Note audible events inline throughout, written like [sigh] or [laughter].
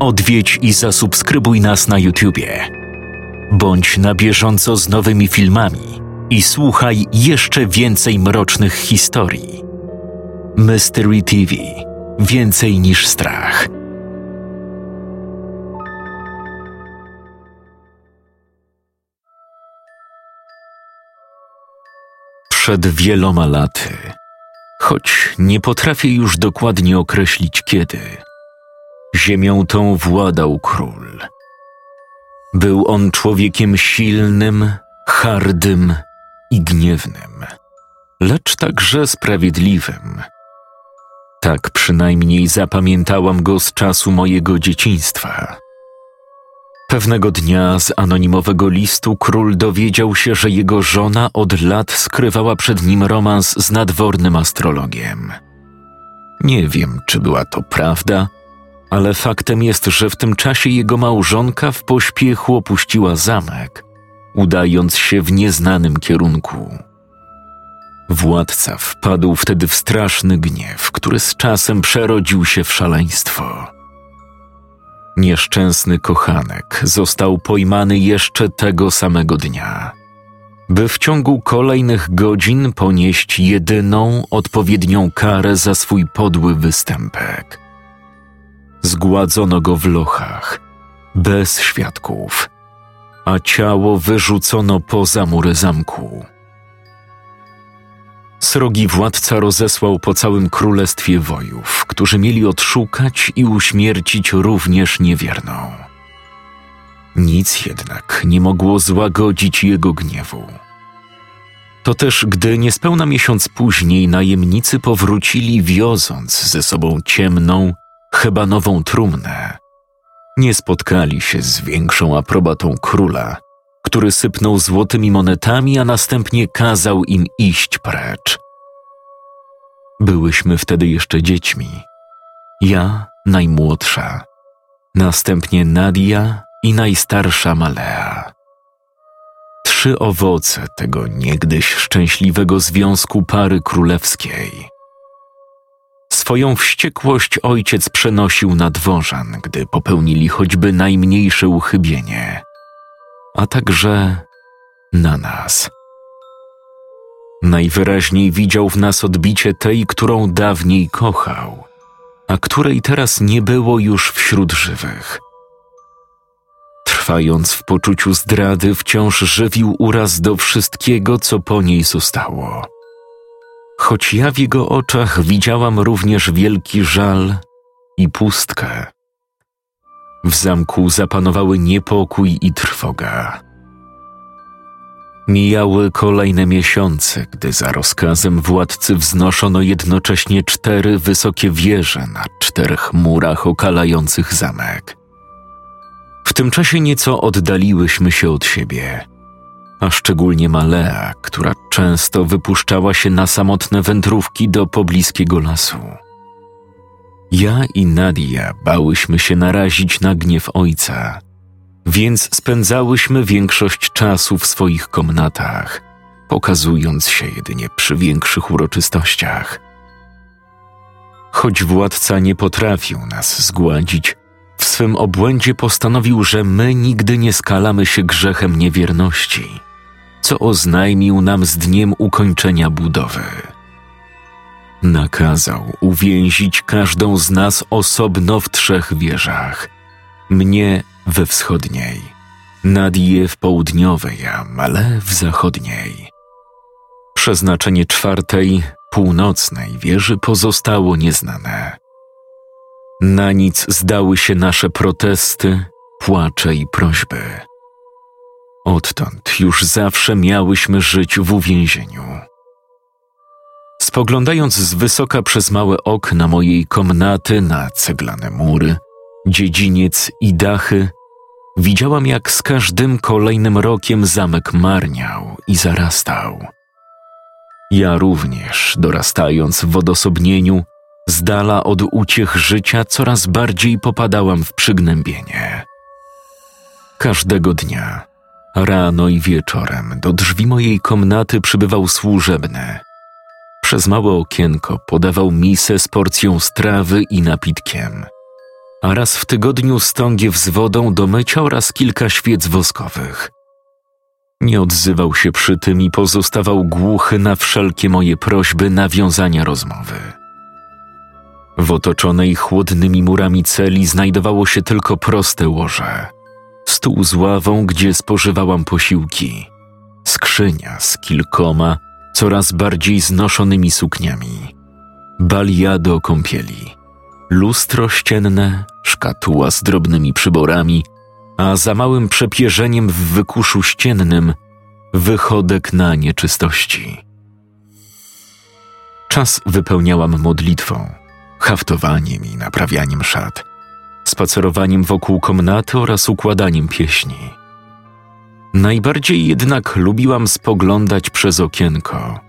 Odwiedź i zasubskrybuj nas na YouTubie. Bądź na bieżąco z nowymi filmami i słuchaj jeszcze więcej mrocznych historii. Mystery TV Więcej niż strach. Przed wieloma laty, choć nie potrafię już dokładnie określić kiedy, ziemią tą władał król. Był on człowiekiem silnym, hardym i gniewnym, lecz także sprawiedliwym tak przynajmniej zapamiętałam go z czasu mojego dzieciństwa. Pewnego dnia z anonimowego listu król dowiedział się, że jego żona od lat skrywała przed nim romans z nadwornym astrologiem. Nie wiem, czy była to prawda, ale faktem jest, że w tym czasie jego małżonka w pośpiechu opuściła zamek, udając się w nieznanym kierunku. Władca wpadł wtedy w straszny gniew, który z czasem przerodził się w szaleństwo. Nieszczęsny kochanek został pojmany jeszcze tego samego dnia, by w ciągu kolejnych godzin ponieść jedyną odpowiednią karę za swój podły występek. Zgładzono go w lochach, bez świadków, a ciało wyrzucono poza mury zamku. Srogi władca rozesłał po całym królestwie wojów, którzy mieli odszukać i uśmiercić również niewierną. Nic jednak nie mogło złagodzić jego gniewu. To też, gdy niespełna miesiąc później najemnicy powrócili, wioząc ze sobą ciemną, hebanową trumnę, nie spotkali się z większą aprobatą króla – który sypnął złotymi monetami, a następnie kazał im iść precz. Byłyśmy wtedy jeszcze dziećmi. Ja najmłodsza, następnie Nadia i najstarsza Malea. Trzy owoce tego niegdyś szczęśliwego związku pary królewskiej. Swoją wściekłość ojciec przenosił na dworzan, gdy popełnili choćby najmniejsze uchybienie a także na nas. Najwyraźniej widział w nas odbicie tej, którą dawniej kochał, a której teraz nie było już wśród żywych. Trwając w poczuciu zdrady, wciąż żywił uraz do wszystkiego, co po niej zostało. Choć ja w jego oczach widziałam również wielki żal i pustkę. W zamku zapanowały niepokój i trwoga. Mijały kolejne miesiące, gdy za rozkazem władcy wznoszono jednocześnie cztery wysokie wieże na czterech murach okalających zamek. W tym czasie nieco oddaliłyśmy się od siebie, a szczególnie Malea, która często wypuszczała się na samotne wędrówki do pobliskiego lasu. Ja i Nadia bałyśmy się narazić na gniew ojca, więc spędzałyśmy większość czasu w swoich komnatach, pokazując się jedynie przy większych uroczystościach. Choć władca nie potrafił nas zgładzić, w swym obłędzie postanowił, że my nigdy nie skalamy się grzechem niewierności, co oznajmił nam z dniem ukończenia budowy. Nakazał uwięzić każdą z nas osobno w trzech wieżach. Mnie we wschodniej, Nadię w południowej, a Male w zachodniej. Przeznaczenie czwartej, północnej wieży pozostało nieznane. Na nic zdały się nasze protesty, płacze i prośby. Odtąd już zawsze miałyśmy żyć w uwięzieniu. Spoglądając z wysoka przez małe okna mojej komnaty na ceglane mury, dziedziniec i dachy, widziałam jak z każdym kolejnym rokiem zamek marniał i zarastał. Ja również, dorastając w odosobnieniu, z dala od uciech życia, coraz bardziej popadałam w przygnębienie. Każdego dnia, rano i wieczorem, do drzwi mojej komnaty przybywał służebny, przez małe okienko podawał misę z porcją strawy i napitkiem. a raz w tygodniu stągiew z wodą do mycia oraz kilka świec woskowych. Nie odzywał się przy tym i pozostawał głuchy na wszelkie moje prośby nawiązania rozmowy. W otoczonej chłodnymi murami celi znajdowało się tylko proste łoże, stół z ławą, gdzie spożywałam posiłki, skrzynia z kilkoma, coraz bardziej znoszonymi sukniami, balia do kąpieli, lustro ścienne, szkatuła z drobnymi przyborami, a za małym przepierzeniem w wykuszu ściennym wychodek na nieczystości. Czas wypełniałam modlitwą, haftowaniem i naprawianiem szat, spacerowaniem wokół komnaty oraz układaniem pieśni. Najbardziej jednak lubiłam spoglądać przez okienko,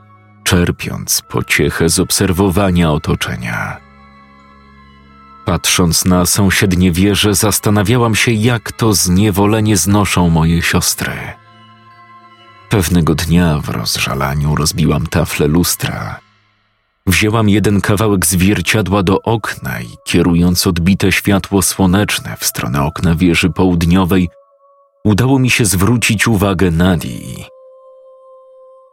czerpiąc pociechę z obserwowania otoczenia. Patrząc na sąsiednie wieże, zastanawiałam się, jak to zniewolenie znoszą moje siostry. Pewnego dnia w rozżalaniu rozbiłam taflę lustra. Wzięłam jeden kawałek zwierciadła do okna i kierując odbite światło słoneczne w stronę okna wieży południowej, udało mi się zwrócić uwagę Nadii.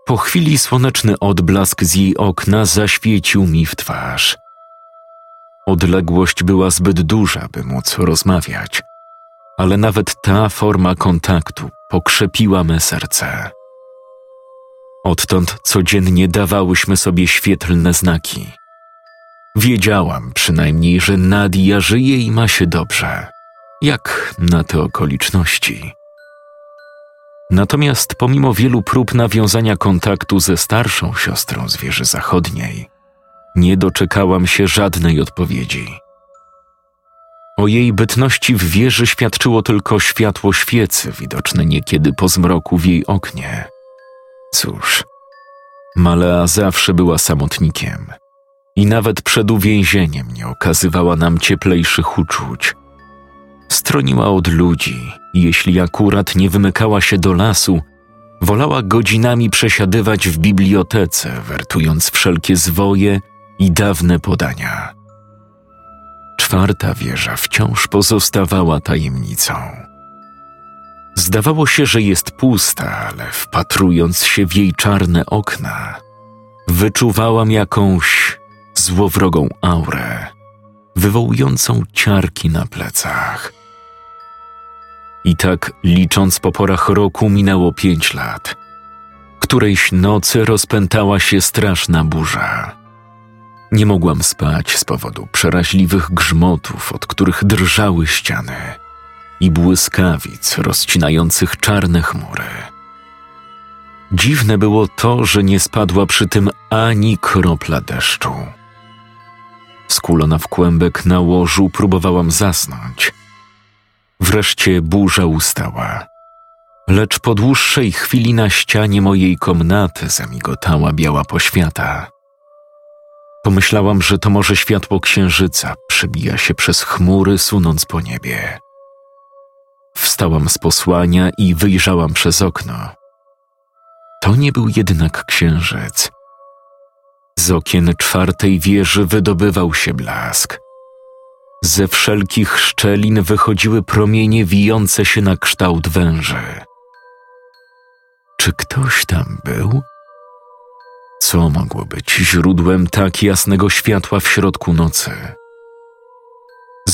Po chwili słoneczny odblask z jej okna zaświecił mi w twarz. Odległość była zbyt duża, by móc rozmawiać, ale nawet ta forma kontaktu pokrzepiła me serce. Odtąd codziennie dawałyśmy sobie świetlne znaki. Wiedziałam przynajmniej, że Nadia żyje i ma się dobrze, jak na te okoliczności. Natomiast pomimo wielu prób nawiązania kontaktu ze starszą siostrą z wieży zachodniej, nie doczekałam się żadnej odpowiedzi. O jej bytności w wieży świadczyło tylko światło świecy widoczne niekiedy po zmroku w jej oknie. Cóż, Malea zawsze była samotnikiem i nawet przed uwięzieniem nie okazywała nam cieplejszych uczuć. Stroniła od ludzi i jeśli akurat nie wymykała się do lasu, wolała godzinami przesiadywać w bibliotece, wertując wszelkie zwoje i dawne podania. Czwarta wieża wciąż pozostawała tajemnicą. Zdawało się, że jest pusta, ale wpatrując się w jej czarne okna, wyczuwałam jakąś złowrogą aurę, wywołującą ciarki na plecach. I tak, licząc po porach roku, minęło pięć lat. Którejś nocy rozpętała się straszna burza. Nie mogłam spać z powodu przeraźliwych grzmotów, od których drżały ściany i błyskawic rozcinających czarne chmury. Dziwne było to, że nie spadła przy tym ani kropla deszczu. Skulona w kłębek na łożu próbowałam zasnąć. Wreszcie burza ustała. Lecz po dłuższej chwili na ścianie mojej komnaty zamigotała biała poświata. Pomyślałam, że to może światło księżyca przebija się przez chmury, sunąc po niebie. Wstałam z posłania i wyjrzałam przez okno. To nie był jednak księżyc. Z okien czwartej wieży wydobywał się blask. Ze wszelkich szczelin wychodziły promienie wijące się na kształt węży. Czy ktoś tam był? Co mogło być źródłem tak jasnego światła w środku nocy?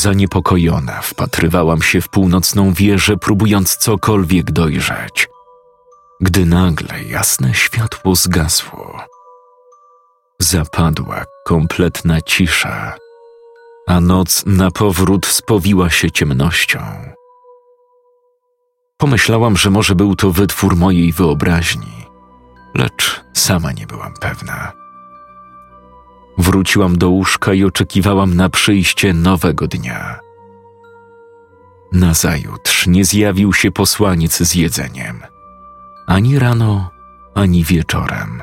Zaniepokojona wpatrywałam się w północną wieżę, próbując cokolwiek dojrzeć, gdy nagle jasne światło zgasło. Zapadła kompletna cisza, a noc na powrót spowiła się ciemnością. Pomyślałam, że może był to wytwór mojej wyobraźni, lecz sama nie byłam pewna. Wróciłam do łóżka i oczekiwałam na przyjście nowego dnia. Nazajutrz nie zjawił się posłaniec z jedzeniem. Ani rano, ani wieczorem.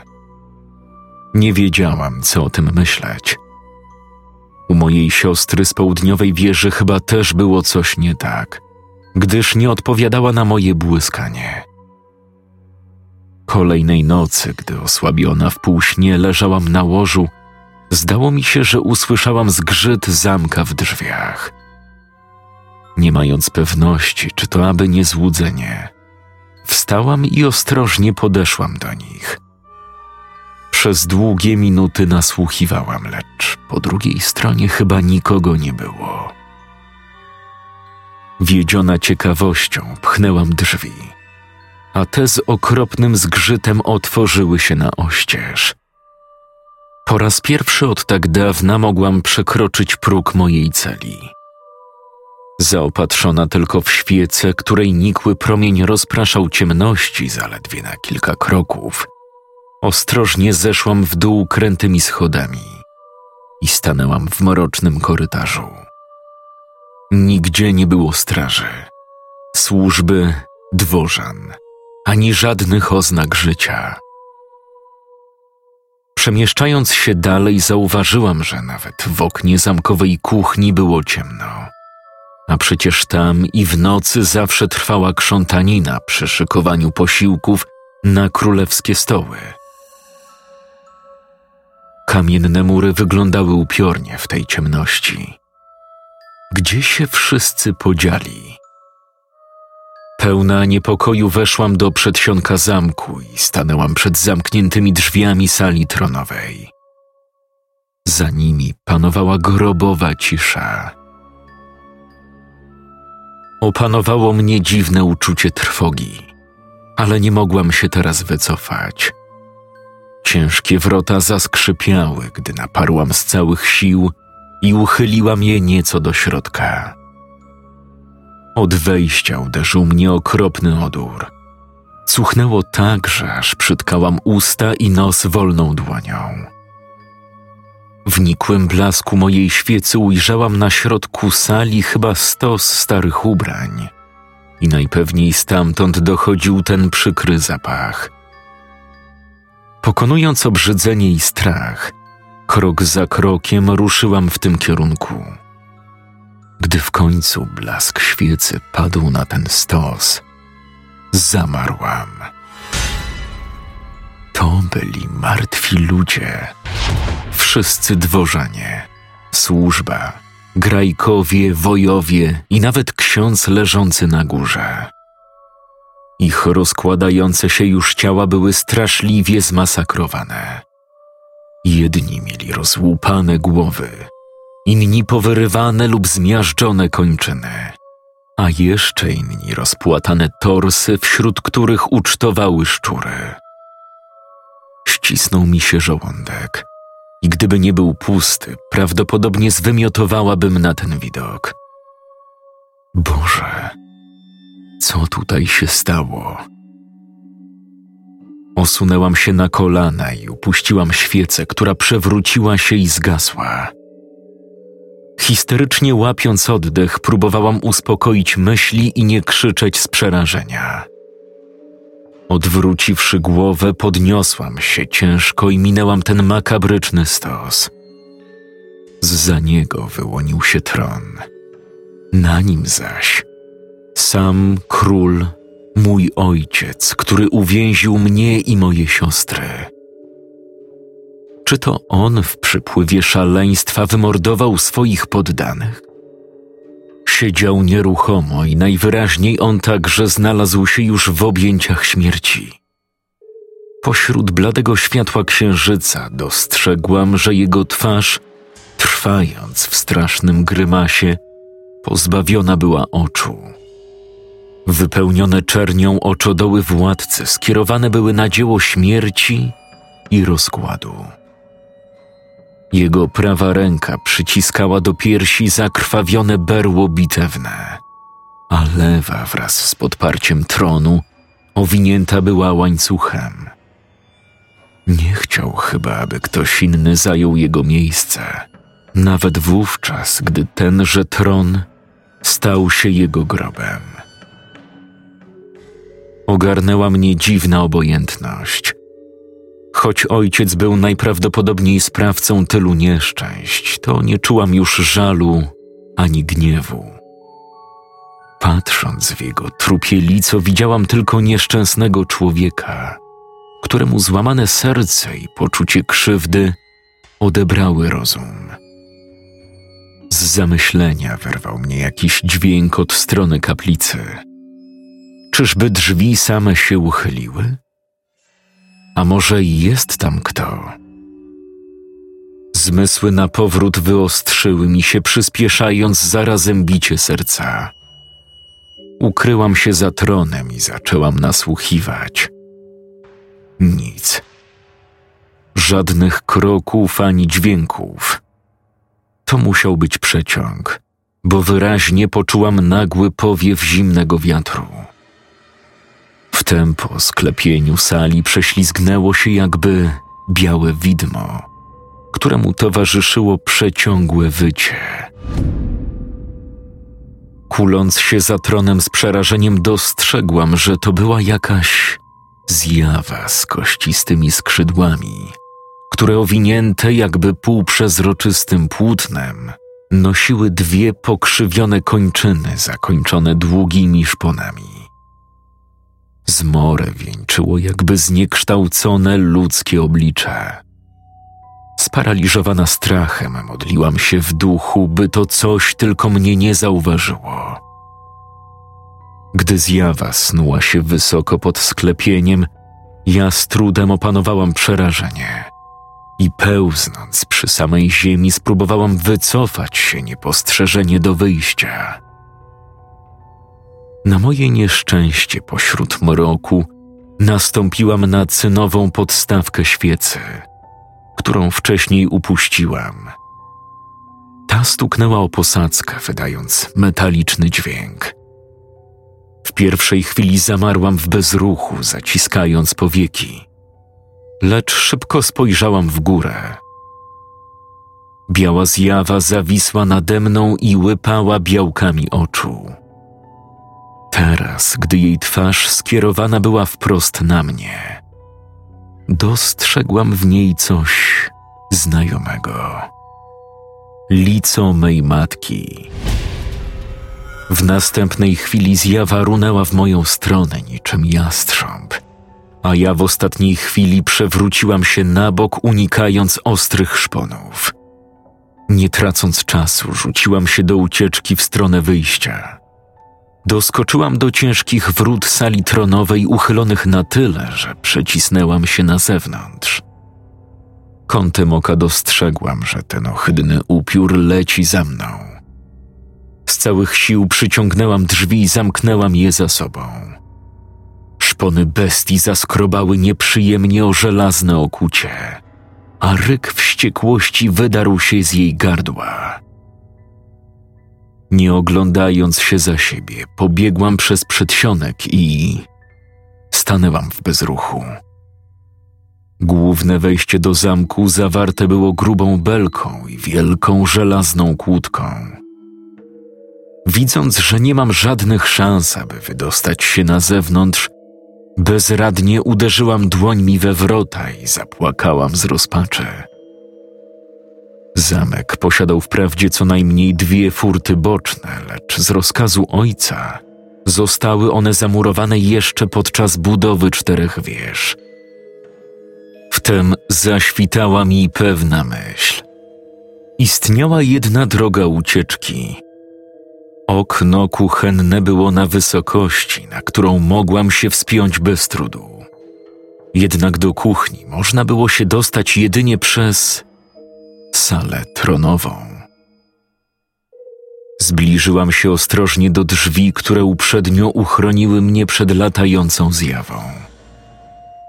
Nie wiedziałam, co o tym myśleć. U mojej siostry z południowej wieży chyba też było coś nie tak, gdyż nie odpowiadała na moje błyskanie. Kolejnej nocy, gdy osłabiona w półśnie leżałam na łożu, Zdało mi się, że usłyszałam zgrzyt zamka w drzwiach. Nie mając pewności, czy to aby nie złudzenie, wstałam i ostrożnie podeszłam do nich. Przez długie minuty nasłuchiwałam, lecz po drugiej stronie chyba nikogo nie było. Wiedziona ciekawością pchnęłam drzwi, a te z okropnym zgrzytem otworzyły się na oścież. Po raz pierwszy od tak dawna mogłam przekroczyć próg mojej celi. Zaopatrzona tylko w świecę, której nikły promień rozpraszał ciemności zaledwie na kilka kroków, ostrożnie zeszłam w dół krętymi schodami i stanęłam w mrocznym korytarzu. Nigdzie nie było straży, służby, dworzan, ani żadnych oznak życia. Przemieszczając się dalej, zauważyłam, że nawet w oknie zamkowej kuchni było ciemno. A przecież tam i w nocy zawsze trwała krzątanina przy szykowaniu posiłków na królewskie stoły. Kamienne mury wyglądały upiornie w tej ciemności. Gdzie się wszyscy podzieli? Pełna niepokoju weszłam do przedsionka zamku i stanęłam przed zamkniętymi drzwiami sali tronowej. Za nimi panowała grobowa cisza. Opanowało mnie dziwne uczucie trwogi, ale nie mogłam się teraz wycofać. Ciężkie wrota zaskrzypiały, gdy naparłam z całych sił i uchyliłam je nieco do środka. Od wejścia uderzył mnie okropny odór. Cuchnęło tak, że aż przytkałam usta i nos wolną dłonią. W nikłym blasku mojej świecy ujrzałam na środku sali chyba stos starych ubrań i najpewniej stamtąd dochodził ten przykry zapach. Pokonując obrzydzenie i strach, krok za krokiem ruszyłam w tym kierunku. Gdy w końcu blask świecy padł na ten stos, zamarłam. To byli martwi ludzie, wszyscy dworzanie, służba, grajkowie, wojowie i nawet ksiądz leżący na górze. Ich rozkładające się już ciała były straszliwie zmasakrowane. Jedni mieli rozłupane głowy, inni powyrywane lub zmiażdżone kończyny, a jeszcze inni rozpłatane torsy, wśród których ucztowały szczury. Ścisnął mi się żołądek i gdyby nie był pusty, prawdopodobnie zwymiotowałabym na ten widok. Boże, co tutaj się stało? Osunęłam się na kolana i upuściłam świecę, która przewróciła się i zgasła. Histerycznie łapiąc oddech, próbowałam uspokoić myśli i nie krzyczeć z przerażenia. Odwróciwszy głowę, podniosłam się ciężko i minęłam ten makabryczny stos. Za niego wyłonił się tron. Na nim zaś sam król, mój ojciec, który uwięził mnie i moje siostry. Czy to on w przypływie szaleństwa wymordował swoich poddanych? Siedział nieruchomo i najwyraźniej on także znalazł się już w objęciach śmierci. Pośród bladego światła księżyca dostrzegłam, że jego twarz, trwając w strasznym grymasie, pozbawiona była oczu. Wypełnione czernią oczodoły władcy skierowane były na dzieło śmierci i rozkładu. Jego prawa ręka przyciskała do piersi zakrwawione berło bitewne, a lewa wraz z podparciem tronu owinięta była łańcuchem. Nie chciał chyba, aby ktoś inny zajął jego miejsce, nawet wówczas, gdy tenże tron stał się jego grobem. Ogarnęła mnie dziwna obojętność – Choć ojciec był najprawdopodobniej sprawcą tylu nieszczęść, to nie czułam już żalu ani gniewu. Patrząc w jego trupie lico, widziałam tylko nieszczęsnego człowieka, któremu złamane serce i poczucie krzywdy odebrały rozum. Z zamyślenia wyrwał mnie jakiś dźwięk od strony kaplicy. Czyżby drzwi same się uchyliły? A może jest tam kto? Zmysły na powrót wyostrzyły mi się, przyspieszając zarazem bicie serca. Ukryłam się za tronem i zaczęłam nasłuchiwać. Nic. Żadnych kroków ani dźwięków. To musiał być przeciąg, bo wyraźnie poczułam nagły powiew zimnego wiatru. Wtem po sklepieniu sali prześlizgnęło się jakby białe widmo, któremu towarzyszyło przeciągłe wycie. Kuląc się za tronem z przerażeniem, dostrzegłam, że to była jakaś zjawa z kościstymi skrzydłami, które owinięte jakby półprzezroczystym płótnem nosiły dwie pokrzywione kończyny zakończone długimi szponami. Zmorę wieńczyło jakby zniekształcone ludzkie oblicze. Sparaliżowana strachem modliłam się w duchu, by to coś tylko mnie nie zauważyło. Gdy zjawa snuła się wysoko pod sklepieniem, ja z trudem opanowałam przerażenie i pełznąc przy samej ziemi spróbowałam wycofać się niepostrzeżenie do wyjścia. Na moje nieszczęście pośród mroku nastąpiłam na cynową podstawkę świecy, którą wcześniej upuściłam. Ta stuknęła o posadzkę, wydając metaliczny dźwięk. W pierwszej chwili zamarłam w bezruchu, zaciskając powieki, lecz szybko spojrzałam w górę. Biała zjawa zawisła nade mną i łypała białkami oczu. Teraz, gdy jej twarz skierowana była wprost na mnie, dostrzegłam w niej coś znajomego. Lico mej matki. W następnej chwili zjawa runęła w moją stronę niczym jastrząb, a ja w ostatniej chwili przewróciłam się na bok, unikając ostrych szponów. Nie tracąc czasu, rzuciłam się do ucieczki w stronę wyjścia. Doskoczyłam do ciężkich wrót sali tronowej, uchylonych na tyle, że przecisnęłam się na zewnątrz. Kątem oka dostrzegłam, że ten ohydny upiór leci za mną. Z całych sił przyciągnęłam drzwi i zamknęłam je za sobą. Szpony bestii zaskrobały nieprzyjemnie o żelazne okucie, a ryk wściekłości wydarł się z jej gardła. Nie oglądając się za siebie, pobiegłam przez przedsionek i stanęłam w bezruchu. Główne wejście do zamku zawarte było grubą belką i wielką żelazną kłódką. Widząc, że nie mam żadnych szans, aby wydostać się na zewnątrz, bezradnie uderzyłam dłońmi we wrota i zapłakałam z rozpaczy. Zamek posiadał wprawdzie co najmniej dwie furty boczne, lecz z rozkazu ojca zostały one zamurowane jeszcze podczas budowy czterech wież. Wtem zaświtała mi pewna myśl. Istniała jedna droga ucieczki. Okno kuchenne było na wysokości, na którą mogłam się wspiąć bez trudu. Jednak do kuchni można było się dostać jedynie przez salę tronową. Zbliżyłam się ostrożnie do drzwi, które uprzednio uchroniły mnie przed latającą zjawą.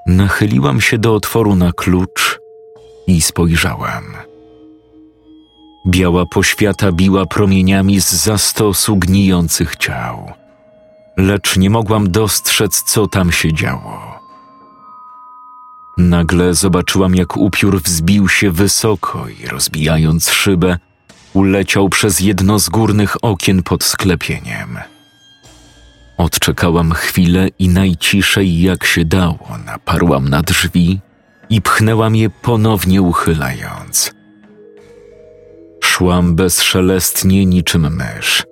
Nachyliłam się do otworu na klucz i spojrzałam. Biała poświata biła promieniami z zastosu gnijących ciał, lecz nie mogłam dostrzec, co tam się działo. Nagle zobaczyłam, jak upiór wzbił się wysoko i rozbijając szybę, uleciał przez jedno z górnych okien pod sklepieniem. Odczekałam chwilę i najciszej jak się dało naparłam na drzwi i pchnęłam je ponownie uchylając. Szłam bezszelestnie niczym mysz,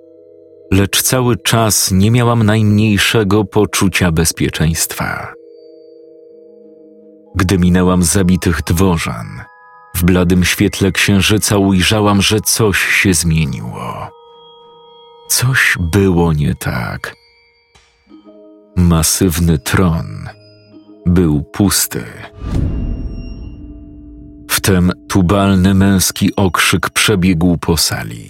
lecz cały czas nie miałam najmniejszego poczucia bezpieczeństwa. Gdy minęłam zabitych dworzan, W bladym świetle księżyca ujrzałam, że coś się zmieniło. Coś było nie tak. Masywny tron był pusty. Wtem tubalny męski okrzyk przebiegł po sali,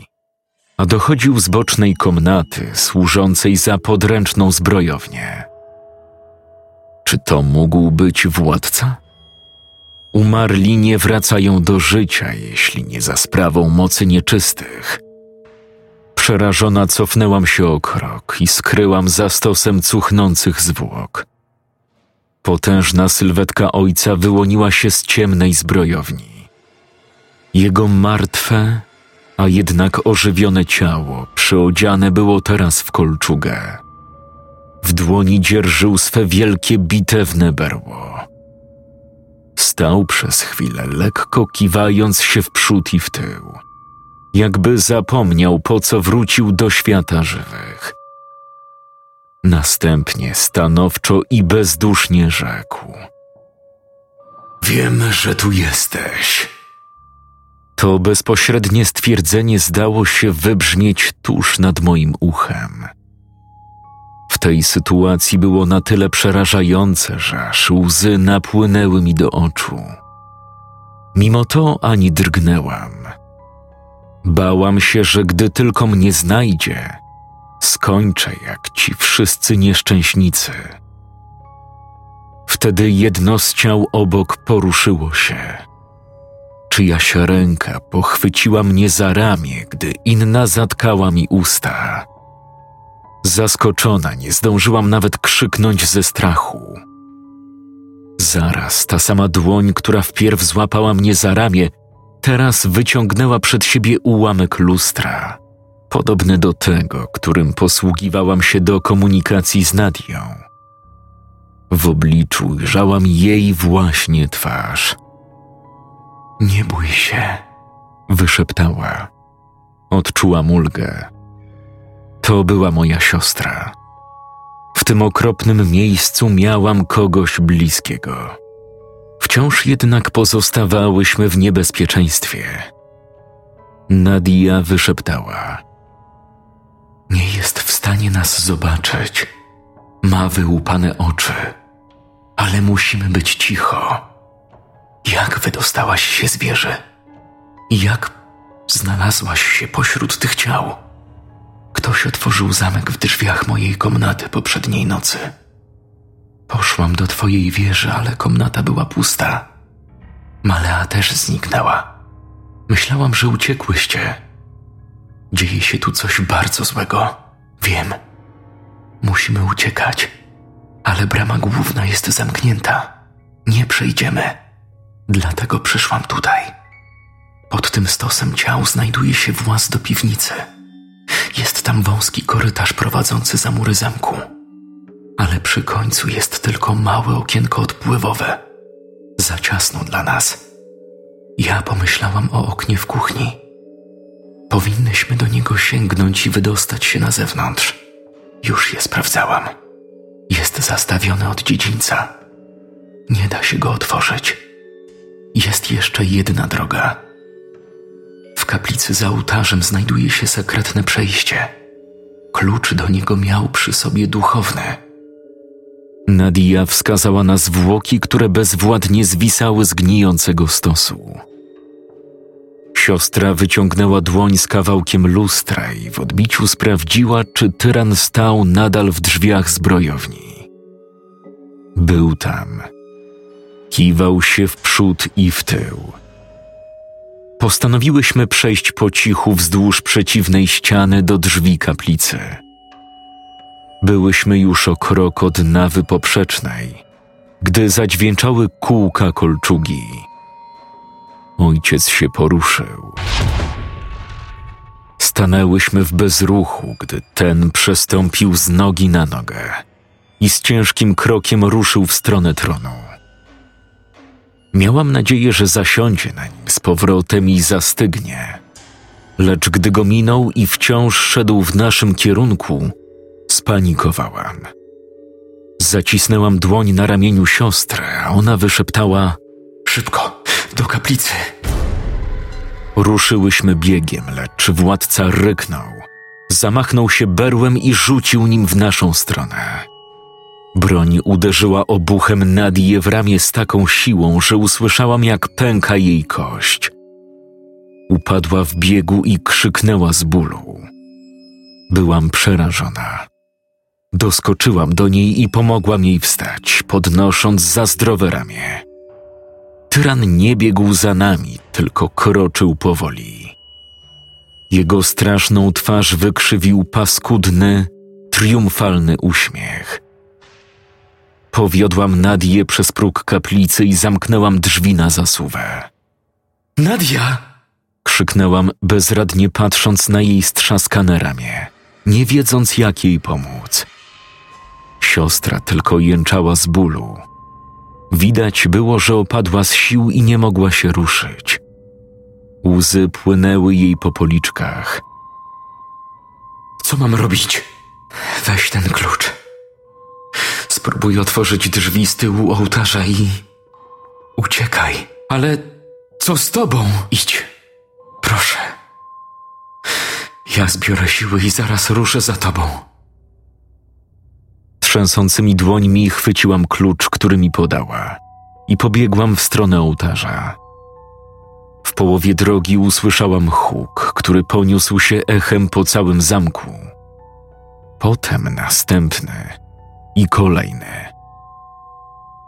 a dochodził z bocznej komnaty służącej za podręczną zbrojownię. Czy to mógł być władca? Umarli nie wracają do życia, jeśli nie za sprawą mocy nieczystych. Przerażona cofnęłam się o krok i skryłam za stosem cuchnących zwłok. Potężna sylwetka ojca wyłoniła się z ciemnej zbrojowni. Jego martwe, a jednak ożywione ciało przyodziane było teraz w kolczugę. W dłoni dzierżył swe wielkie bitewne berło. Stał przez chwilę, lekko kiwając się w przód i w tył, jakby zapomniał, po co wrócił do świata żywych. Następnie stanowczo i bezdusznie rzekł: Wiem, że tu jesteś. To bezpośrednie stwierdzenie zdało się wybrzmieć tuż nad moim uchem. Tej sytuacji było na tyle przerażające, że aż łzy napłynęły mi do oczu. Mimo to ani drgnęłam. Bałam się, że gdy tylko mnie znajdzie, skończę jak ci wszyscy nieszczęśnicy. Wtedy jedno z ciał obok poruszyło się. Czyjaś ręka pochwyciła mnie za ramię, gdy inna zatkała mi usta. Zaskoczona, nie zdążyłam nawet krzyknąć ze strachu. Zaraz ta sama dłoń, która wpierw złapała mnie za ramię, teraz wyciągnęła przed siebie ułamek lustra, podobny do tego, którym posługiwałam się do komunikacji z Nadią. W obliczu ujrzałam jej właśnie twarz. Nie bój się, wyszeptała. Odczułam ulgę. To była moja siostra. W tym okropnym miejscu miałam kogoś bliskiego. Wciąż jednak pozostawałyśmy w niebezpieczeństwie. Nadia wyszeptała: Nie jest w stanie nas zobaczyć. Ma wyłupane oczy, ale musimy być cicho. Jak wydostałaś się z wieży? Jak znalazłaś się pośród tych ciał? Ktoś otworzył zamek w drzwiach mojej komnaty poprzedniej nocy. Poszłam do twojej wieży, ale komnata była pusta. Malea też zniknęła. Myślałam, że uciekłyście. Dzieje się tu coś bardzo złego. Wiem. Musimy uciekać, ale brama główna jest zamknięta. Nie przejdziemy. Dlatego przyszłam tutaj. Pod tym stosem ciał znajduje się właz do piwnicy. Jest tam wąski korytarz prowadzący za mury zamku, ale przy końcu jest tylko małe okienko odpływowe. Za ciasno dla nas. Ja pomyślałam o oknie w kuchni. Powinnyśmy do niego sięgnąć i wydostać się na zewnątrz. Już je sprawdzałam. Jest zastawiony od dziedzińca. Nie da się go otworzyć. Jest jeszcze jedna droga kaplicy za ołtarzem znajduje się sekretne przejście. Klucz do niego miał przy sobie duchowny. Nadia wskazała na zwłoki, które bezwładnie zwisały z gnijącego stosu. Siostra wyciągnęła dłoń z kawałkiem lustra i w odbiciu sprawdziła, czy tyran stał nadal w drzwiach zbrojowni. Był tam. Kiwał się w przód i w tył postanowiłyśmy przejść po cichu wzdłuż przeciwnej ściany do drzwi kaplicy. Byłyśmy już o krok od nawy poprzecznej, gdy zadźwięczały kółka kolczugi. Ojciec się poruszył. Stanęłyśmy w bezruchu, gdy ten przestąpił z nogi na nogę i z ciężkim krokiem ruszył w stronę tronu. Miałam nadzieję, że zasiądzie na nim z powrotem i zastygnie. Lecz gdy go minął i wciąż szedł w naszym kierunku, spanikowałam. Zacisnęłam dłoń na ramieniu siostry, a ona wyszeptała: Szybko, do kaplicy. Ruszyłyśmy biegiem, lecz władca ryknął. Zamachnął się berłem i rzucił nim w naszą stronę. Broń uderzyła obuchem Nadię w ramię z taką siłą, że usłyszałam, jak pęka jej kość. Upadła w biegu i krzyknęła z bólu. Byłam przerażona. Doskoczyłam do niej i pomogłam jej wstać, podnosząc za zdrowe ramię. Tyran nie biegł za nami, tylko kroczył powoli. Jego straszną twarz wykrzywił paskudny, triumfalny uśmiech. Powiodłam Nadię przez próg kaplicy i zamknęłam drzwi na zasuwę. Nadia! Krzyknęłam, bezradnie patrząc na jej strzaskane ramię, nie wiedząc jak jej pomóc. Siostra tylko jęczała z bólu. Widać było, że opadła z sił i nie mogła się ruszyć. Łzy płynęły jej po policzkach. Co mam robić? Weź ten klucz. Spróbuj otworzyć drzwi z tyłu ołtarza i. Uciekaj. Ale co z tobą? Idź. Proszę. Ja zbiorę siły i zaraz ruszę za tobą. Trzęsącymi dłońmi chwyciłam klucz, który mi podała i pobiegłam w stronę ołtarza. W połowie drogi usłyszałam huk, który poniósł się echem po całym zamku. Potem następny i kolejny.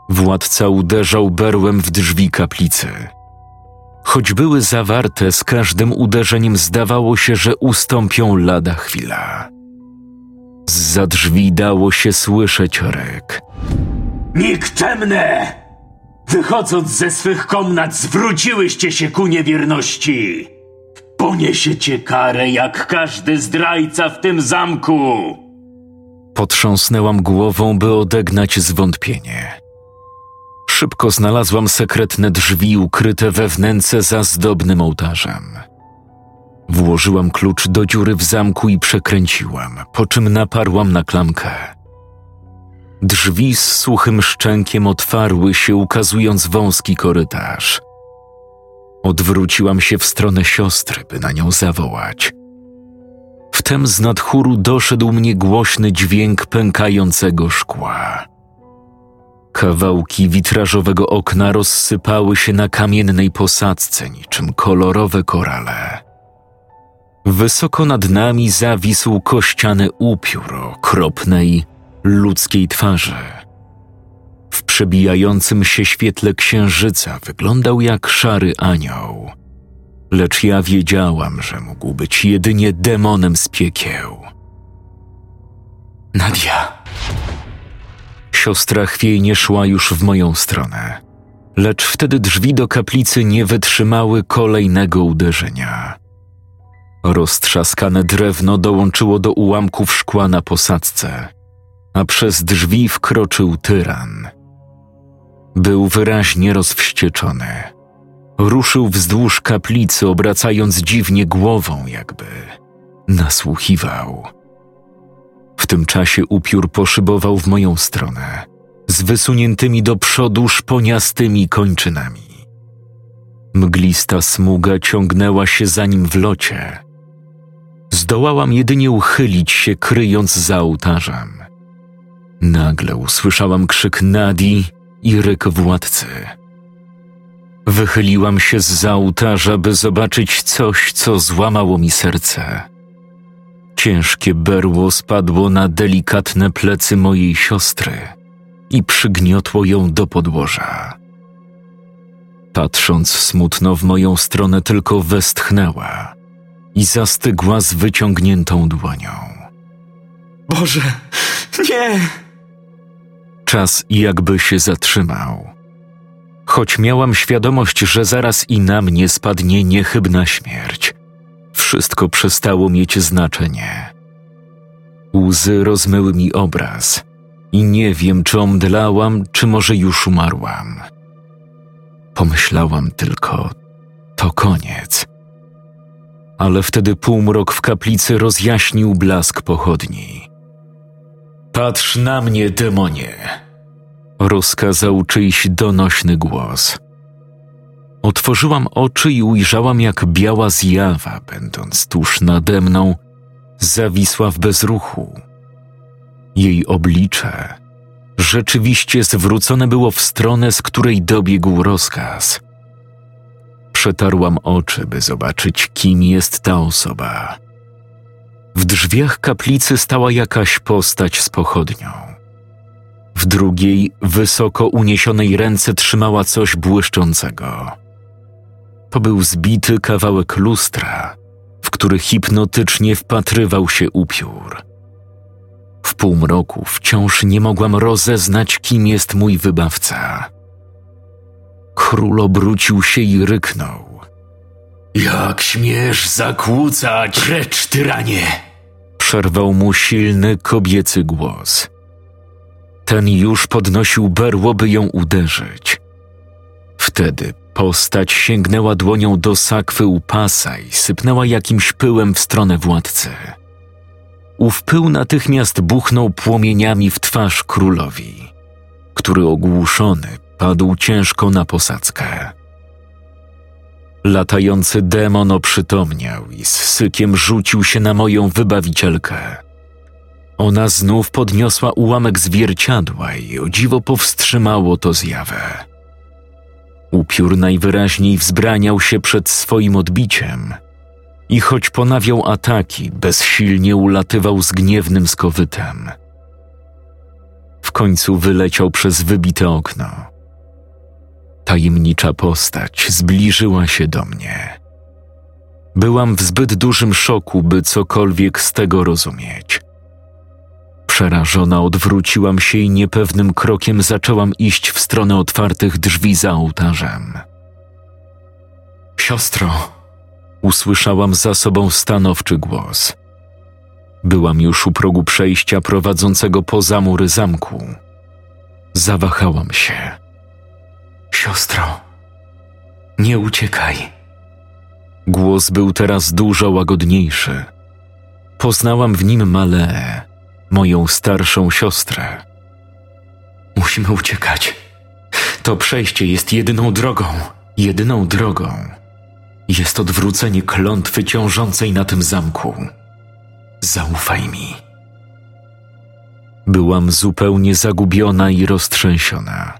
Władca uderzał berłem w drzwi kaplicy. Choć były zawarte, z każdym uderzeniem zdawało się, że ustąpią lada chwila. Za drzwi dało się słyszeć ryk. Nikczemne! Wychodząc ze swych komnat, zwróciłyście się ku niewierności. Poniesiecie karę jak każdy zdrajca w tym zamku. Potrząsnęłam głową, by odegnać zwątpienie. Szybko znalazłam sekretne drzwi ukryte we wnęce za zdobnym ołtarzem. Włożyłam klucz do dziury w zamku i przekręciłam, po czym naparłam na klamkę. Drzwi z suchym szczękiem otwarły się, ukazując wąski korytarz. Odwróciłam się w stronę siostry, by na nią zawołać. Wtem z nadchóru doszedł mnie głośny dźwięk pękającego szkła. Kawałki witrażowego okna rozsypały się na kamiennej posadzce niczym kolorowe korale. Wysoko nad nami zawisł kościany upiór okropnej, ludzkiej twarzy. W przebijającym się świetle księżyca wyglądał jak szary anioł, lecz ja wiedziałam, że mógł być jedynie demonem z piekieł. Nadia! Siostra chwiejnie szła już w moją stronę, lecz wtedy drzwi do kaplicy nie wytrzymały kolejnego uderzenia. Roztrzaskane drewno dołączyło do ułamków szkła na posadzce, a przez drzwi wkroczył tyran. Był wyraźnie rozwścieczony. Ruszył wzdłuż kaplicy, obracając dziwnie głową, jakby nasłuchiwał. W tym czasie upiór poszybował w moją stronę, z wysuniętymi do przodu szponiastymi kończynami. Mglista smuga ciągnęła się za nim w locie. Zdołałam jedynie uchylić się, kryjąc za ołtarzem. Nagle usłyszałam krzyk Nadi i ryk władcy. Wychyliłam się z za ołtarza, by zobaczyć coś, co złamało mi serce. Ciężkie berło spadło na delikatne plecy mojej siostry i przygniotło ją do podłoża. Patrząc smutno w moją stronę, tylko westchnęła i zastygła z wyciągniętą dłonią. Boże! Nie! Czas jakby się zatrzymał. Choć miałam świadomość, że zaraz i na mnie spadnie niechybna śmierć, wszystko przestało mieć znaczenie. Łzy rozmyły mi obraz i nie wiem, czy omdlałam, czy może już umarłam. Pomyślałam tylko, to koniec. Ale wtedy półmrok w kaplicy rozjaśnił blask pochodni. Patrz na mnie, demonie! Rozkazał czyjś donośny głos. Otworzyłam oczy i ujrzałam, jak biała zjawa, będąc tuż nade mną, zawisła w bezruchu. Jej oblicze rzeczywiście zwrócone było w stronę, z której dobiegł rozkaz. Przetarłam oczy, by zobaczyć, kim jest ta osoba. W drzwiach kaplicy stała jakaś postać z pochodnią. W drugiej, wysoko uniesionej ręce trzymała coś błyszczącego. To był zbity kawałek lustra, w który hipnotycznie wpatrywał się upiór. W półmroku wciąż nie mogłam rozeznać, kim jest mój wybawca. Król obrócił się i ryknął. Jak śmiesz zakłócać? Precz, tyranie! Przerwał mu silny kobiecy głos. Ten już podnosił berło, by ją uderzyć. Wtedy postać sięgnęła dłonią do sakwy u pasa i sypnęła jakimś pyłem w stronę władcy. Ów pył natychmiast buchnął płomieniami w twarz królowi, który ogłuszony padł ciężko na posadzkę. Latający demon oprzytomniał i z sykiem rzucił się na moją wybawicielkę. Ona znów podniosła ułamek zwierciadła i o dziwo powstrzymało to zjawę. Upiór najwyraźniej wzbraniał się przed swoim odbiciem i choć ponawiał ataki, bezsilnie ulatywał z gniewnym skowytem. W końcu wyleciał przez wybite okno. Tajemnicza postać zbliżyła się do mnie. Byłam w zbyt dużym szoku, by cokolwiek z tego rozumieć. Przerażona odwróciłam się i niepewnym krokiem zaczęłam iść w stronę otwartych drzwi za ołtarzem. Siostro, Usłyszałam za sobą stanowczy głos. Byłam już u progu przejścia prowadzącego poza mury zamku. Zawahałam się. siostro, nie uciekaj. Głos był teraz dużo łagodniejszy. Poznałam w nim Maleę, moją starszą siostrę. Musimy uciekać. To przejście jest jedyną drogą. Jedyną drogą. Jest odwrócenie klątwy ciążącej na tym zamku. Zaufaj mi. Byłam zupełnie zagubiona i roztrzęsiona.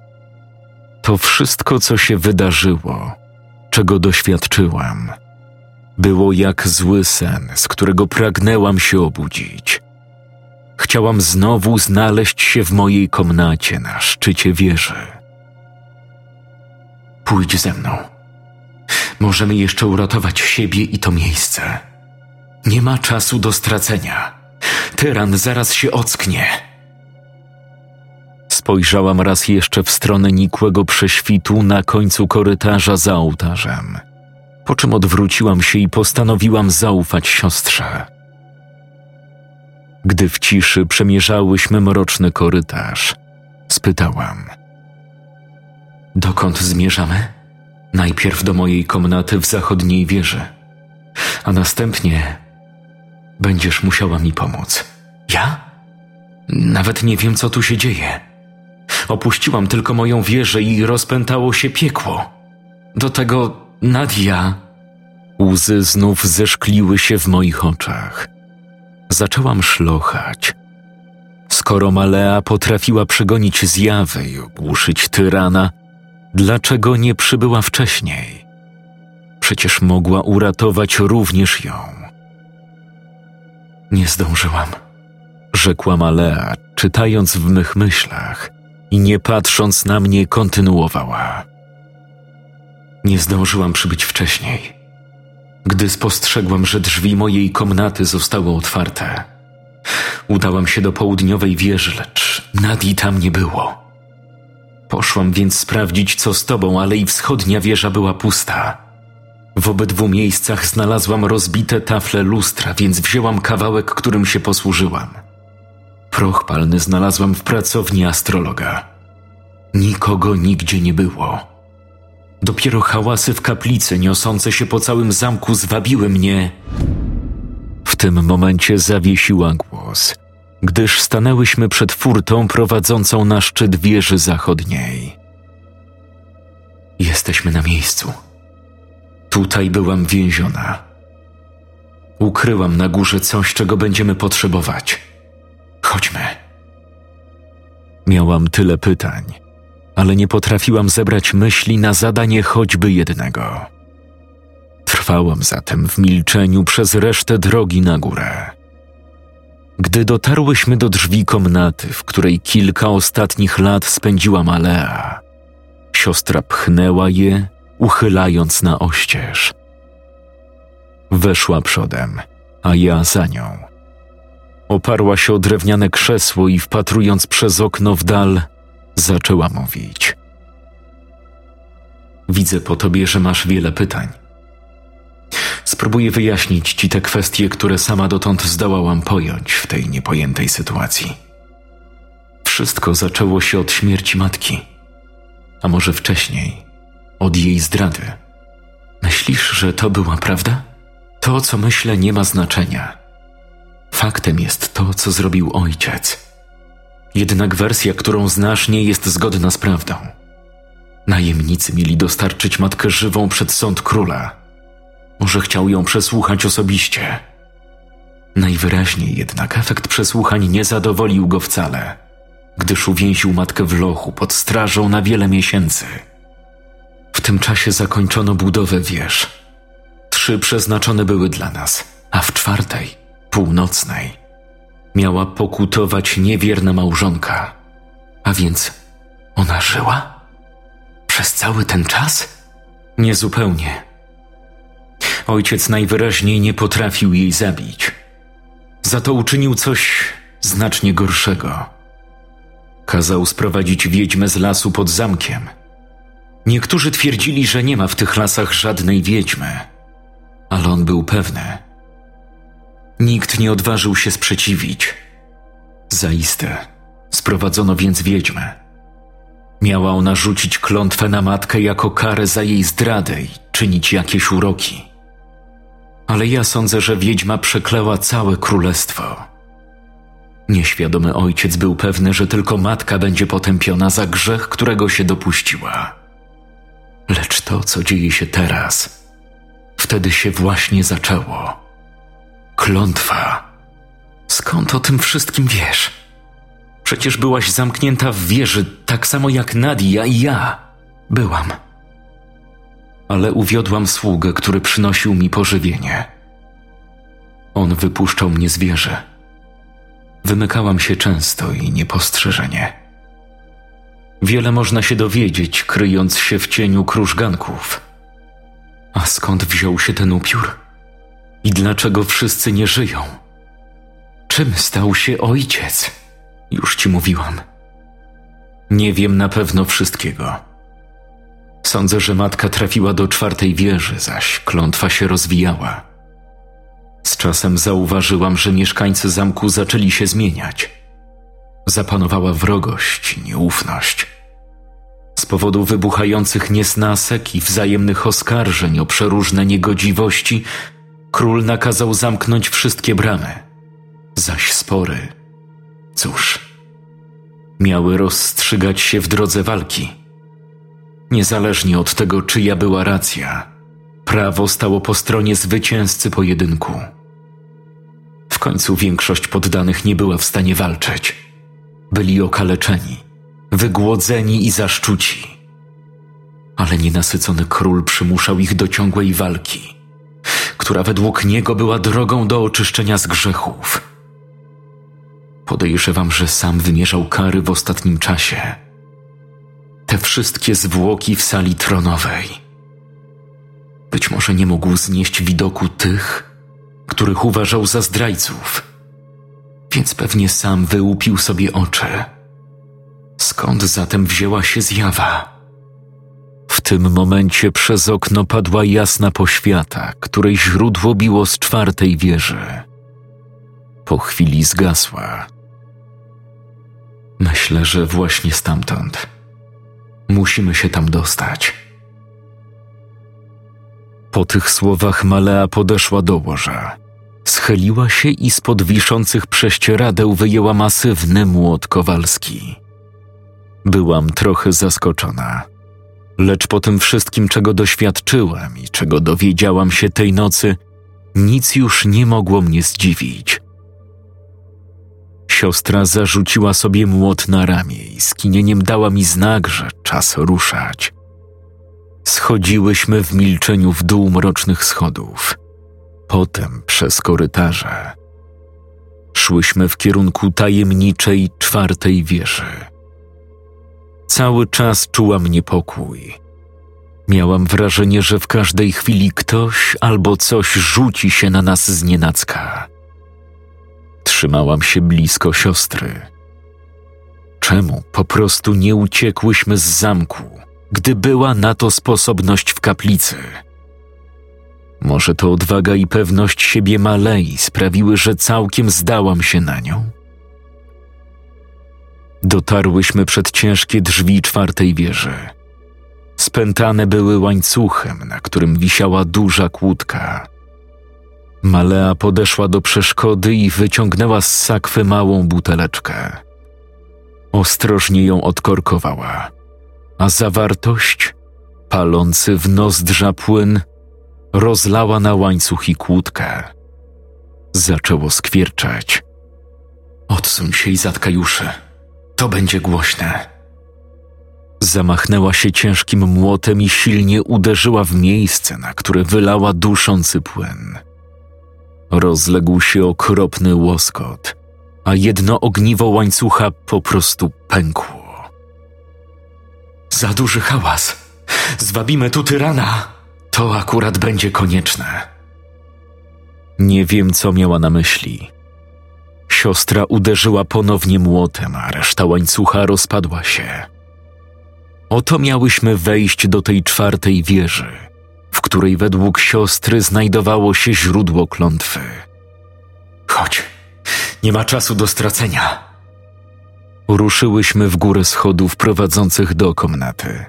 To wszystko, co się wydarzyło, czego doświadczyłam, było jak zły sen, z którego pragnęłam się obudzić. Chciałam znowu znaleźć się w mojej komnacie na szczycie wieży. Pójdź ze mną. Możemy jeszcze uratować siebie i to miejsce. Nie ma czasu do stracenia. Tyran zaraz się ocknie. Spojrzałam raz jeszcze w stronę nikłego prześwitu na końcu korytarza za ołtarzem, po czym odwróciłam się i postanowiłam zaufać siostrze. Gdy w ciszy przemierzałyśmy mroczny korytarz, spytałam: Dokąd zmierzamy? Najpierw do mojej komnaty w zachodniej wieży, a następnie będziesz musiała mi pomóc. Ja? Nawet nie wiem, co tu się dzieje. Opuściłam tylko moją wieżę i rozpętało się piekło. Do tego Nadia. Łzy znów zeszkliły się w moich oczach. Zaczęłam szlochać. Skoro Malea potrafiła przegonić zjawy i ogłuszyć tyrana, dlaczego nie przybyła wcześniej? Przecież mogła uratować również ją. Nie zdążyłam. Rzekła Malea, czytając w mych myślach i nie patrząc na mnie kontynuowała. Nie zdążyłam przybyć wcześniej. Gdy spostrzegłam, że drzwi mojej komnaty zostały otwarte, udałam się do południowej wieży, lecz Nadii tam nie było. Poszłam więc sprawdzić, co z tobą, ale i wschodnia wieża była pusta. W obydwu miejscach znalazłam rozbite tafle lustra, więc wzięłam kawałek, którym się posłużyłam. Proch palny znalazłam w pracowni astrologa. Nikogo nigdzie nie było. Dopiero hałasy w kaplicy niosące się po całym zamku zwabiły mnie. W tym momencie zawiesiła głos, gdyż stanęłyśmy przed furtą prowadzącą na szczyt wieży zachodniej. Jesteśmy na miejscu. Tutaj byłam więziona. Ukryłam na górze coś, czego będziemy potrzebować. Chodźmy. Miałam tyle pytań, ale nie potrafiłam zebrać myśli na zadanie choćby jednego. Trwałam zatem w milczeniu przez resztę drogi na górę. Gdy dotarłyśmy do drzwi komnaty, w której kilka ostatnich lat spędziła Malea, siostra pchnęła je, uchylając na oścież. Weszła przodem, a ja za nią. Oparła się o drewniane krzesło i wpatrując przez okno w dal, zaczęła mówić. Widzę po tobie, że masz wiele pytań. Spróbuję wyjaśnić ci te kwestie, które sama dotąd zdołałam pojąć w tej niepojętej sytuacji. Wszystko zaczęło się od śmierci matki, a może wcześniej, od jej zdrady. Myślisz, że to była prawda? To, co myślę, nie ma znaczenia. Faktem jest to, co zrobił ojciec. Jednak wersja, którą znasz, nie jest zgodna z prawdą. Najemnicy mieli dostarczyć matkę żywą przed sąd króla. Może chciał ją przesłuchać osobiście. Najwyraźniej jednak efekt przesłuchań nie zadowolił go wcale, gdyż uwięził matkę w lochu pod strażą na wiele miesięcy. W tym czasie zakończono budowę wież. Trzy przeznaczone były dla nas, a w czwartej, północnej, miała pokutować niewierna małżonka. A więc ona żyła? Przez cały ten czas? Niezupełnie. Ojciec najwyraźniej nie potrafił jej zabić. Za to uczynił coś znacznie gorszego. Kazał sprowadzić wiedźmę z lasu pod zamkiem. Niektórzy twierdzili, że nie ma w tych lasach żadnej wiedźmy, ale on był pewny. Nikt nie odważył się sprzeciwić. Zaiste sprowadzono więc wiedźmę. Miała ona rzucić klątwę na matkę jako karę za jej zdradę i czynić jakieś uroki. Ale ja sądzę, że wiedźma przekleła całe królestwo. Nieświadomy ojciec był pewny, że tylko matka będzie potępiona za grzech, którego się dopuściła. Lecz to, co dzieje się teraz, wtedy się właśnie zaczęło. Klątwa. Skąd o tym wszystkim wiesz? Przecież byłaś zamknięta w wieży, tak samo jak Nadia i ja. Byłam. Ale uwiodłam sługę, który przynosił mi pożywienie. On wypuszczał mnie z wieży. Wymykałam się często i niepostrzeżenie. Wiele można się dowiedzieć, kryjąc się w cieniu krużganków. A skąd wziął się ten upiór? I dlaczego wszyscy nie żyją? Czym stał się ojciec? Już ci mówiłam. Nie wiem na pewno wszystkiego. Sądzę, że matka trafiła do czwartej wieży, zaś klątwa się rozwijała. Z czasem zauważyłam, że mieszkańcy zamku zaczęli się zmieniać. Zapanowała wrogość nieufność. Z powodu wybuchających niesnasek i wzajemnych oskarżeń o przeróżne niegodziwości, król nakazał zamknąć wszystkie bramy. Zaś spory, cóż, miały rozstrzygać się w drodze walki. Niezależnie od tego, czyja była racja, prawo stało po stronie zwycięzcy pojedynku. W końcu większość poddanych nie była w stanie walczyć. Byli okaleczeni, wygłodzeni i zaszczuci. Ale nienasycony król przymuszał ich do ciągłej walki, która według niego była drogą do oczyszczenia z grzechów. Podejrzewam, że sam wymierzał kary w ostatnim czasie. Te wszystkie zwłoki w sali tronowej. Być może nie mógł znieść widoku tych, których uważał za zdrajców, więc pewnie sam wyłupił sobie oczy. Skąd zatem wzięła się zjawa? Tym momencie przez okno padła jasna poświata, której źródło biło z czwartej wieży. Po chwili zgasła. Myślę, że właśnie stamtąd. Musimy się tam dostać. Po tych słowach Malea podeszła do łoża. Schyliła się i spod wiszących prześcieradeł wyjęła masywny młot kowalski. Byłam trochę zaskoczona, Lecz po tym wszystkim, czego doświadczyłem i czego dowiedziałam się tej nocy, nic już nie mogło mnie zdziwić. Siostra zarzuciła sobie młot na ramię i skinieniem dała mi znak, że czas ruszać. Schodziłyśmy w milczeniu w dół mrocznych schodów, potem przez korytarze. Szłyśmy w kierunku tajemniczej czwartej wieży. Cały czas czułam niepokój. Miałam wrażenie, że w każdej chwili ktoś albo coś rzuci się na nas z nienacka. Trzymałam się blisko siostry. Czemu po prostu nie uciekłyśmy z zamku, gdy była na to sposobność w kaplicy? Może to odwaga i pewność siebie Malei sprawiły, że całkiem zdałam się na nią? Dotarłyśmy przed ciężkie drzwi czwartej wieży. Spętane były łańcuchem, na którym wisiała duża kłódka. Malea podeszła do przeszkody i wyciągnęła z sakwy małą buteleczkę. Ostrożnie ją odkorkowała, a zawartość, palący w nozdrza płyn, rozlała na łańcuch i kłódkę. Zaczęło skwierczać. Odsuń się i zatkaj uszy. To będzie głośne. Zamachnęła się ciężkim młotem i silnie uderzyła w miejsce, na które wylała duszący płyn. Rozległ się okropny łoskot, a jedno ogniwo łańcucha po prostu pękło. Za duży hałas. Zwabimy tu tyrana. To akurat będzie konieczne. Nie wiem, co miała na myśli. Siostra uderzyła ponownie młotem, a reszta łańcucha rozpadła się. Oto miałyśmy wejść do tej czwartej wieży, w której według siostry znajdowało się źródło klątwy. Chodź, nie ma czasu do stracenia. Ruszyłyśmy w górę schodów prowadzących do komnaty.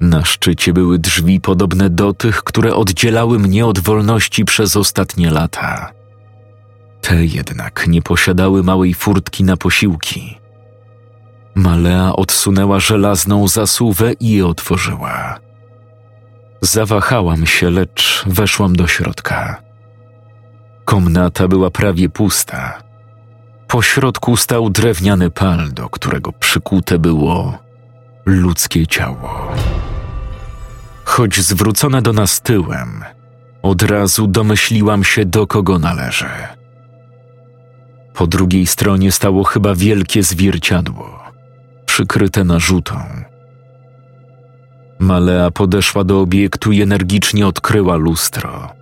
Na szczycie były drzwi podobne do tych, które oddzielały mnie od wolności przez ostatnie lata. Te jednak nie posiadały małej furtki na posiłki. Malea odsunęła żelazną zasuwę i je otworzyła. Zawahałam się, lecz weszłam do środka. Komnata była prawie pusta. Po środku stał drewniany pal, do którego przykute było ludzkie ciało. Choć zwrócone do nas tyłem, od razu domyśliłam się, do kogo należy. Po drugiej stronie stało chyba wielkie zwierciadło, przykryte narzutą. Malea podeszła do obiektu i energicznie odkryła lustro.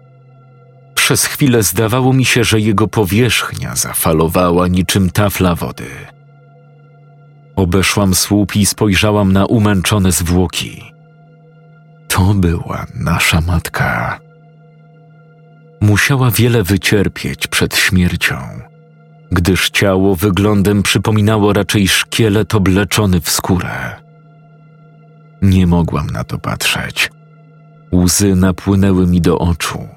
Przez chwilę zdawało mi się, że jego powierzchnia zafalowała niczym tafla wody. Obeszłam słup i spojrzałam na umęczone zwłoki. To była nasza matka. Musiała wiele wycierpieć przed śmiercią, gdyż ciało wyglądem przypominało raczej szkielet obleczony w skórę. Nie mogłam na to patrzeć. Łzy napłynęły mi do oczu.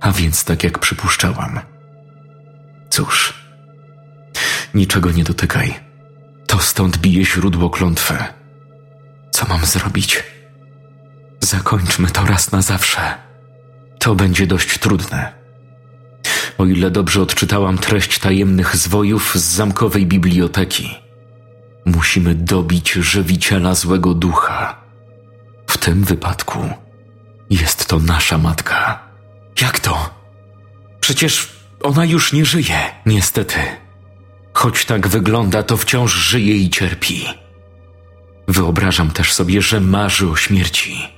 A więc tak jak przypuszczałam. Cóż, niczego nie dotykaj. To stąd bije źródło klątwy. Co mam zrobić? Zakończmy to raz na zawsze. To będzie dość trudne. O ile dobrze odczytałam treść tajemnych zwojów z zamkowej biblioteki, musimy dobić żywiciela złego ducha. W tym wypadku jest to nasza matka. Jak to? Przecież ona już nie żyje, niestety. Choć tak wygląda, to wciąż żyje i cierpi. Wyobrażam też sobie, że marzy o śmierci.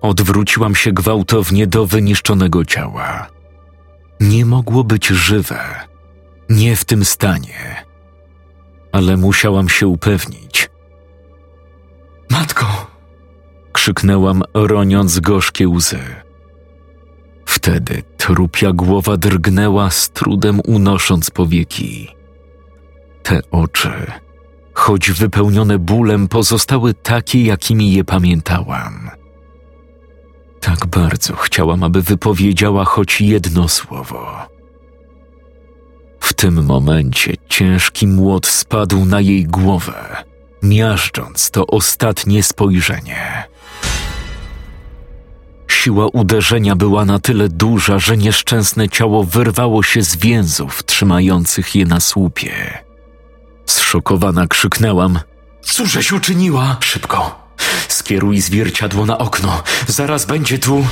Odwróciłam się gwałtownie do wyniszczonego ciała. Nie mogło być żywe, nie w tym stanie, ale musiałam się upewnić. Matko! krzyknęłam, roniąc gorzkie łzy. Wtedy trupia głowa drgnęła z trudem unosząc powieki. Te oczy, choć wypełnione bólem, pozostały takie, jakimi je pamiętałam. Tak bardzo chciałam, aby wypowiedziała choć jedno słowo. W tym momencie ciężki młot spadł na jej głowę, miażdżąc to ostatnie spojrzenie. Siła uderzenia była na tyle duża, że nieszczęsne ciało wyrwało się z więzów trzymających je na słupie. Zszokowana krzyknęłam: Cóżeś uczyniła? Szybko! Skieruj zwierciadło na okno, zaraz będzie tu.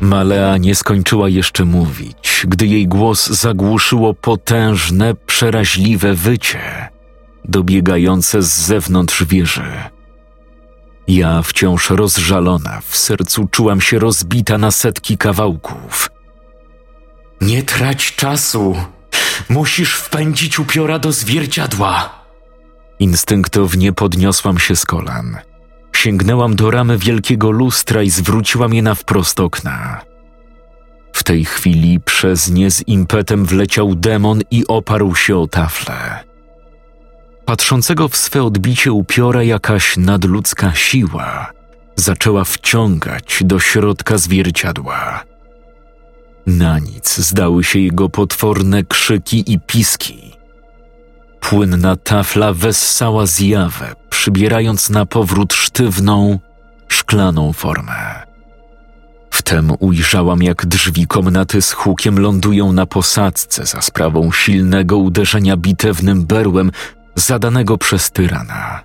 Malea nie skończyła jeszcze mówić, gdy jej głos zagłuszyło potężne, przeraźliwe wycie, dobiegające z zewnątrz wieży. Ja, wciąż rozżalona, w sercu czułam się rozbita na setki kawałków. Nie trać czasu! Musisz wpędzić upiora do zwierciadła! Instynktownie podniosłam się z kolan. Sięgnęłam do ramy wielkiego lustra i zwróciłam je na wprost okna. W tej chwili przez nie z impetem wleciał demon i oparł się o taflę. Patrzącego w swe odbicie upiora jakaś nadludzka siła zaczęła wciągać do środka zwierciadła. Na nic zdały się jego potworne krzyki i piski. Płynna tafla wessała zjawę, przybierając na powrót sztywną, szklaną formę. Wtem ujrzałam, jak drzwi komnaty z hukiem lądują na posadzce za sprawą silnego uderzenia bitewnym berłem zadanego przez tyrana.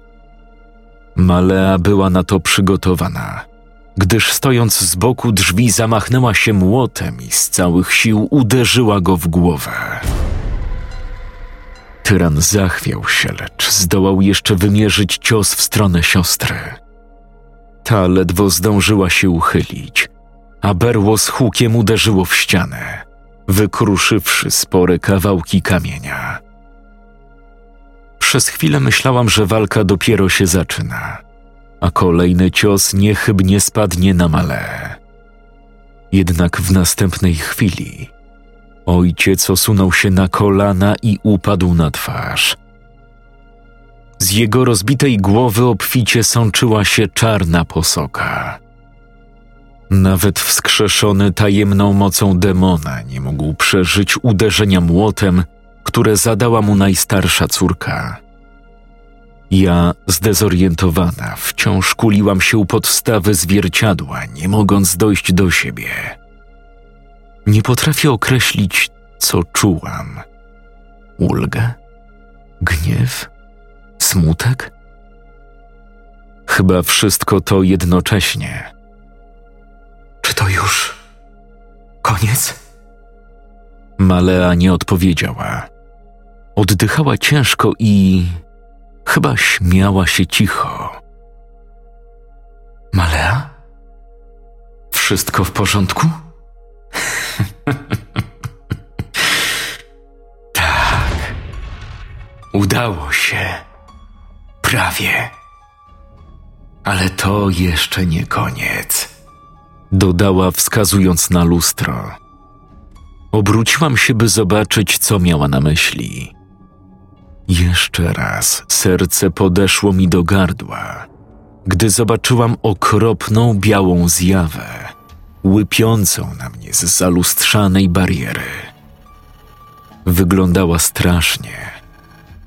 Malea była na to przygotowana, gdyż stojąc z boku drzwi zamachnęła się młotem i z całych sił uderzyła go w głowę. Tyran zachwiał się, lecz zdołał jeszcze wymierzyć cios w stronę siostry. Ta ledwo zdążyła się uchylić, a berło z hukiem uderzyło w ścianę, wykruszywszy spore kawałki kamienia. Przez chwilę myślałam, że walka dopiero się zaczyna, a kolejny cios niechybnie spadnie na male. Jednak w następnej chwili ojciec osunął się na kolana i upadł na twarz. Z jego rozbitej głowy obficie sączyła się czarna posoka. Nawet wskrzeszony tajemną mocą demona nie mógł przeżyć uderzenia młotem, które zadała mu najstarsza córka. Ja, zdezorientowana, wciąż kuliłam się u podstawy zwierciadła, nie mogąc dojść do siebie. Nie potrafię określić, co czułam. Ulgę? Gniew? Smutek? Chyba wszystko to jednocześnie. Czy to już koniec? Malea nie odpowiedziała. Oddychała ciężko i chyba śmiała się cicho. Malea? Wszystko w porządku? [laughs] tak. Udało się. Prawie. Ale to jeszcze nie koniec. Dodała, wskazując na lustro. Obróciłam się, by zobaczyć, co miała na myśli. Jeszcze raz serce podeszło mi do gardła, gdy zobaczyłam okropną białą zjawę, łypiącą na mnie z zalustrzanej bariery. Wyglądała strasznie,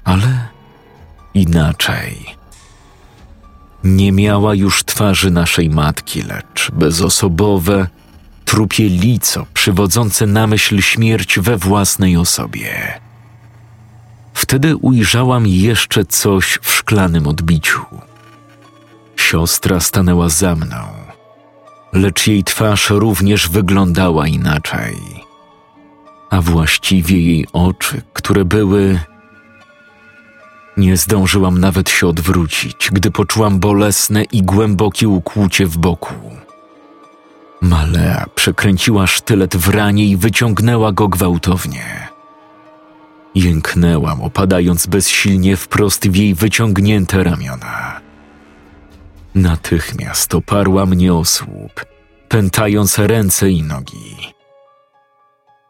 ale inaczej. Nie miała już twarzy naszej matki, lecz bezosobowe, trupie lico przywodzące na myśl śmierć we własnej osobie. Wtedy ujrzałam jeszcze coś w szklanym odbiciu. Siostra stanęła za mną, lecz jej twarz również wyglądała inaczej. A właściwie jej oczy, które były. Nie zdążyłam nawet się odwrócić, gdy poczułam bolesne i głębokie ukłucie w boku. Malea przekręciła sztylet w ranie i wyciągnęła go gwałtownie. Jęknęłam, opadając bezsilnie wprost w jej wyciągnięte ramiona. Natychmiast oparła mnie o słup, pętając ręce i nogi.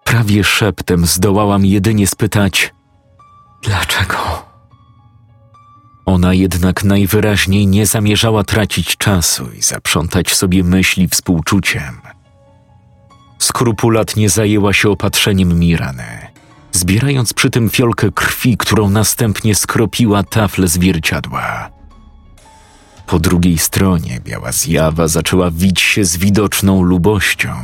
Prawie szeptem zdołałam jedynie spytać: Dlaczego? Ona jednak najwyraźniej nie zamierzała tracić czasu i zaprzątać sobie myśli współczuciem. Skrupulatnie zajęła się opatrzeniem Mirany, zbierając przy tym fiolkę krwi, którą następnie skropiła tafle zwierciadła. Po drugiej stronie biała zjawa zaczęła wić się z widoczną lubością.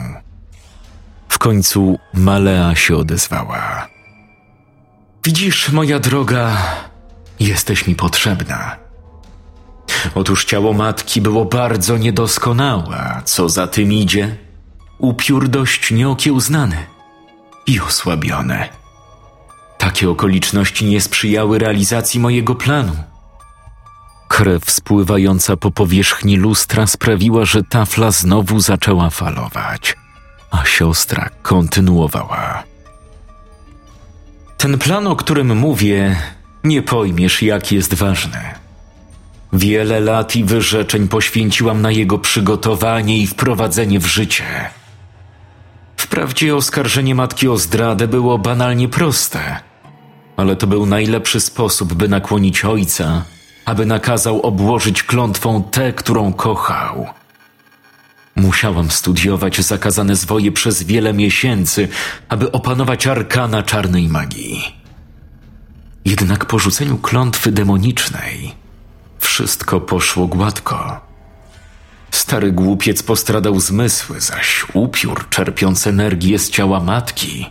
W końcu Malea się odezwała. Widzisz, moja droga, jesteś mi potrzebna. Otóż ciało matki było bardzo niedoskonałe, co za tym idzie, upiór dość nieokiełznany i osłabione. Takie okoliczności nie sprzyjały realizacji mojego planu. Krew spływająca po powierzchni lustra sprawiła, że tafla znowu zaczęła falować, a siostra kontynuowała. Ten plan, o którym mówię, nie pojmiesz, jak jest ważny. Wiele lat i wyrzeczeń poświęciłam na jego przygotowanie i wprowadzenie w życie. Wprawdzie oskarżenie matki o zdradę było banalnie proste, ale to był najlepszy sposób, by nakłonić ojca, aby nakazał obłożyć klątwą tę, którą kochał. Musiałam studiować zakazane zwoje przez wiele miesięcy, aby opanować arkana czarnej magii. Jednak po rzuceniu klątwy demonicznej wszystko poszło gładko. Stary głupiec postradał zmysły, zaś upiór czerpiąc energię z ciała matki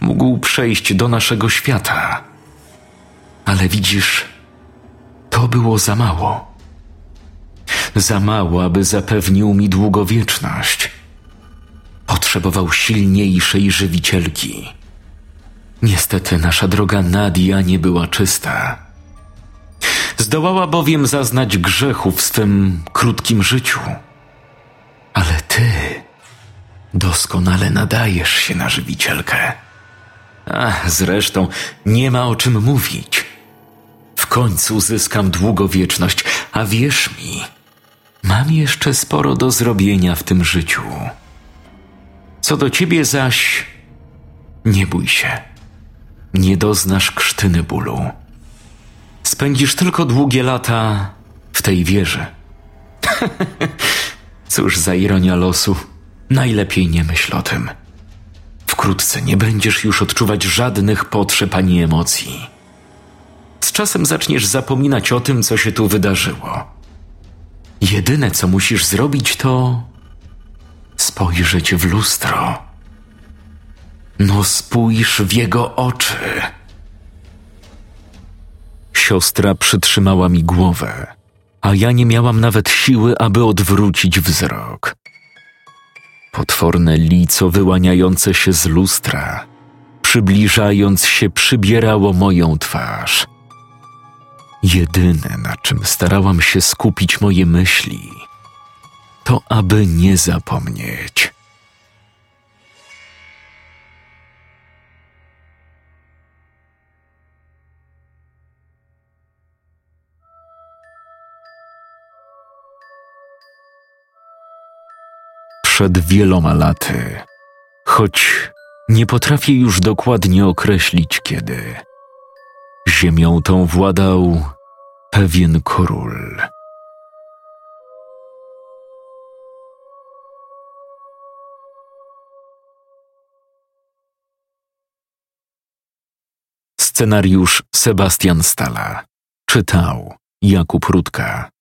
mógł przejść do naszego świata. Ale widzisz, to było za mało. Za mało, aby zapewnił mi długowieczność. Potrzebował silniejszej żywicielki. Niestety nasza droga Nadia nie była czysta. Zdołała bowiem zaznać grzechu w swym krótkim życiu. Ale ty doskonale nadajesz się na żywicielkę. A zresztą nie ma o czym mówić. Końcu zyskam długowieczność, a wierz mi, mam jeszcze sporo do zrobienia w tym życiu. Co do ciebie zaś, nie bój się. Nie doznasz krztyny bólu. Spędzisz tylko długie lata w tej wieży. [laughs] Cóż za ironia losu. Najlepiej nie myśl o tym. Wkrótce nie będziesz już odczuwać żadnych potrzeb ani emocji. Z czasem zaczniesz zapominać o tym, co się tu wydarzyło. Jedyne, co musisz zrobić, to spojrzeć w lustro. No spójrz w jego oczy. Siostra przytrzymała mi głowę, a ja nie miałam nawet siły, aby odwrócić wzrok. Potworne lico wyłaniające się z lustra, przybliżając się, przybierało moją twarz. Jedyne, na czym starałam się skupić moje myśli, to aby nie zapomnieć. przed wieloma laty, choć nie potrafię już dokładnie określić kiedy. Ziemią tą władał pewien król. Scenariusz Sebastian Stala. Czytał Jakub Rutka.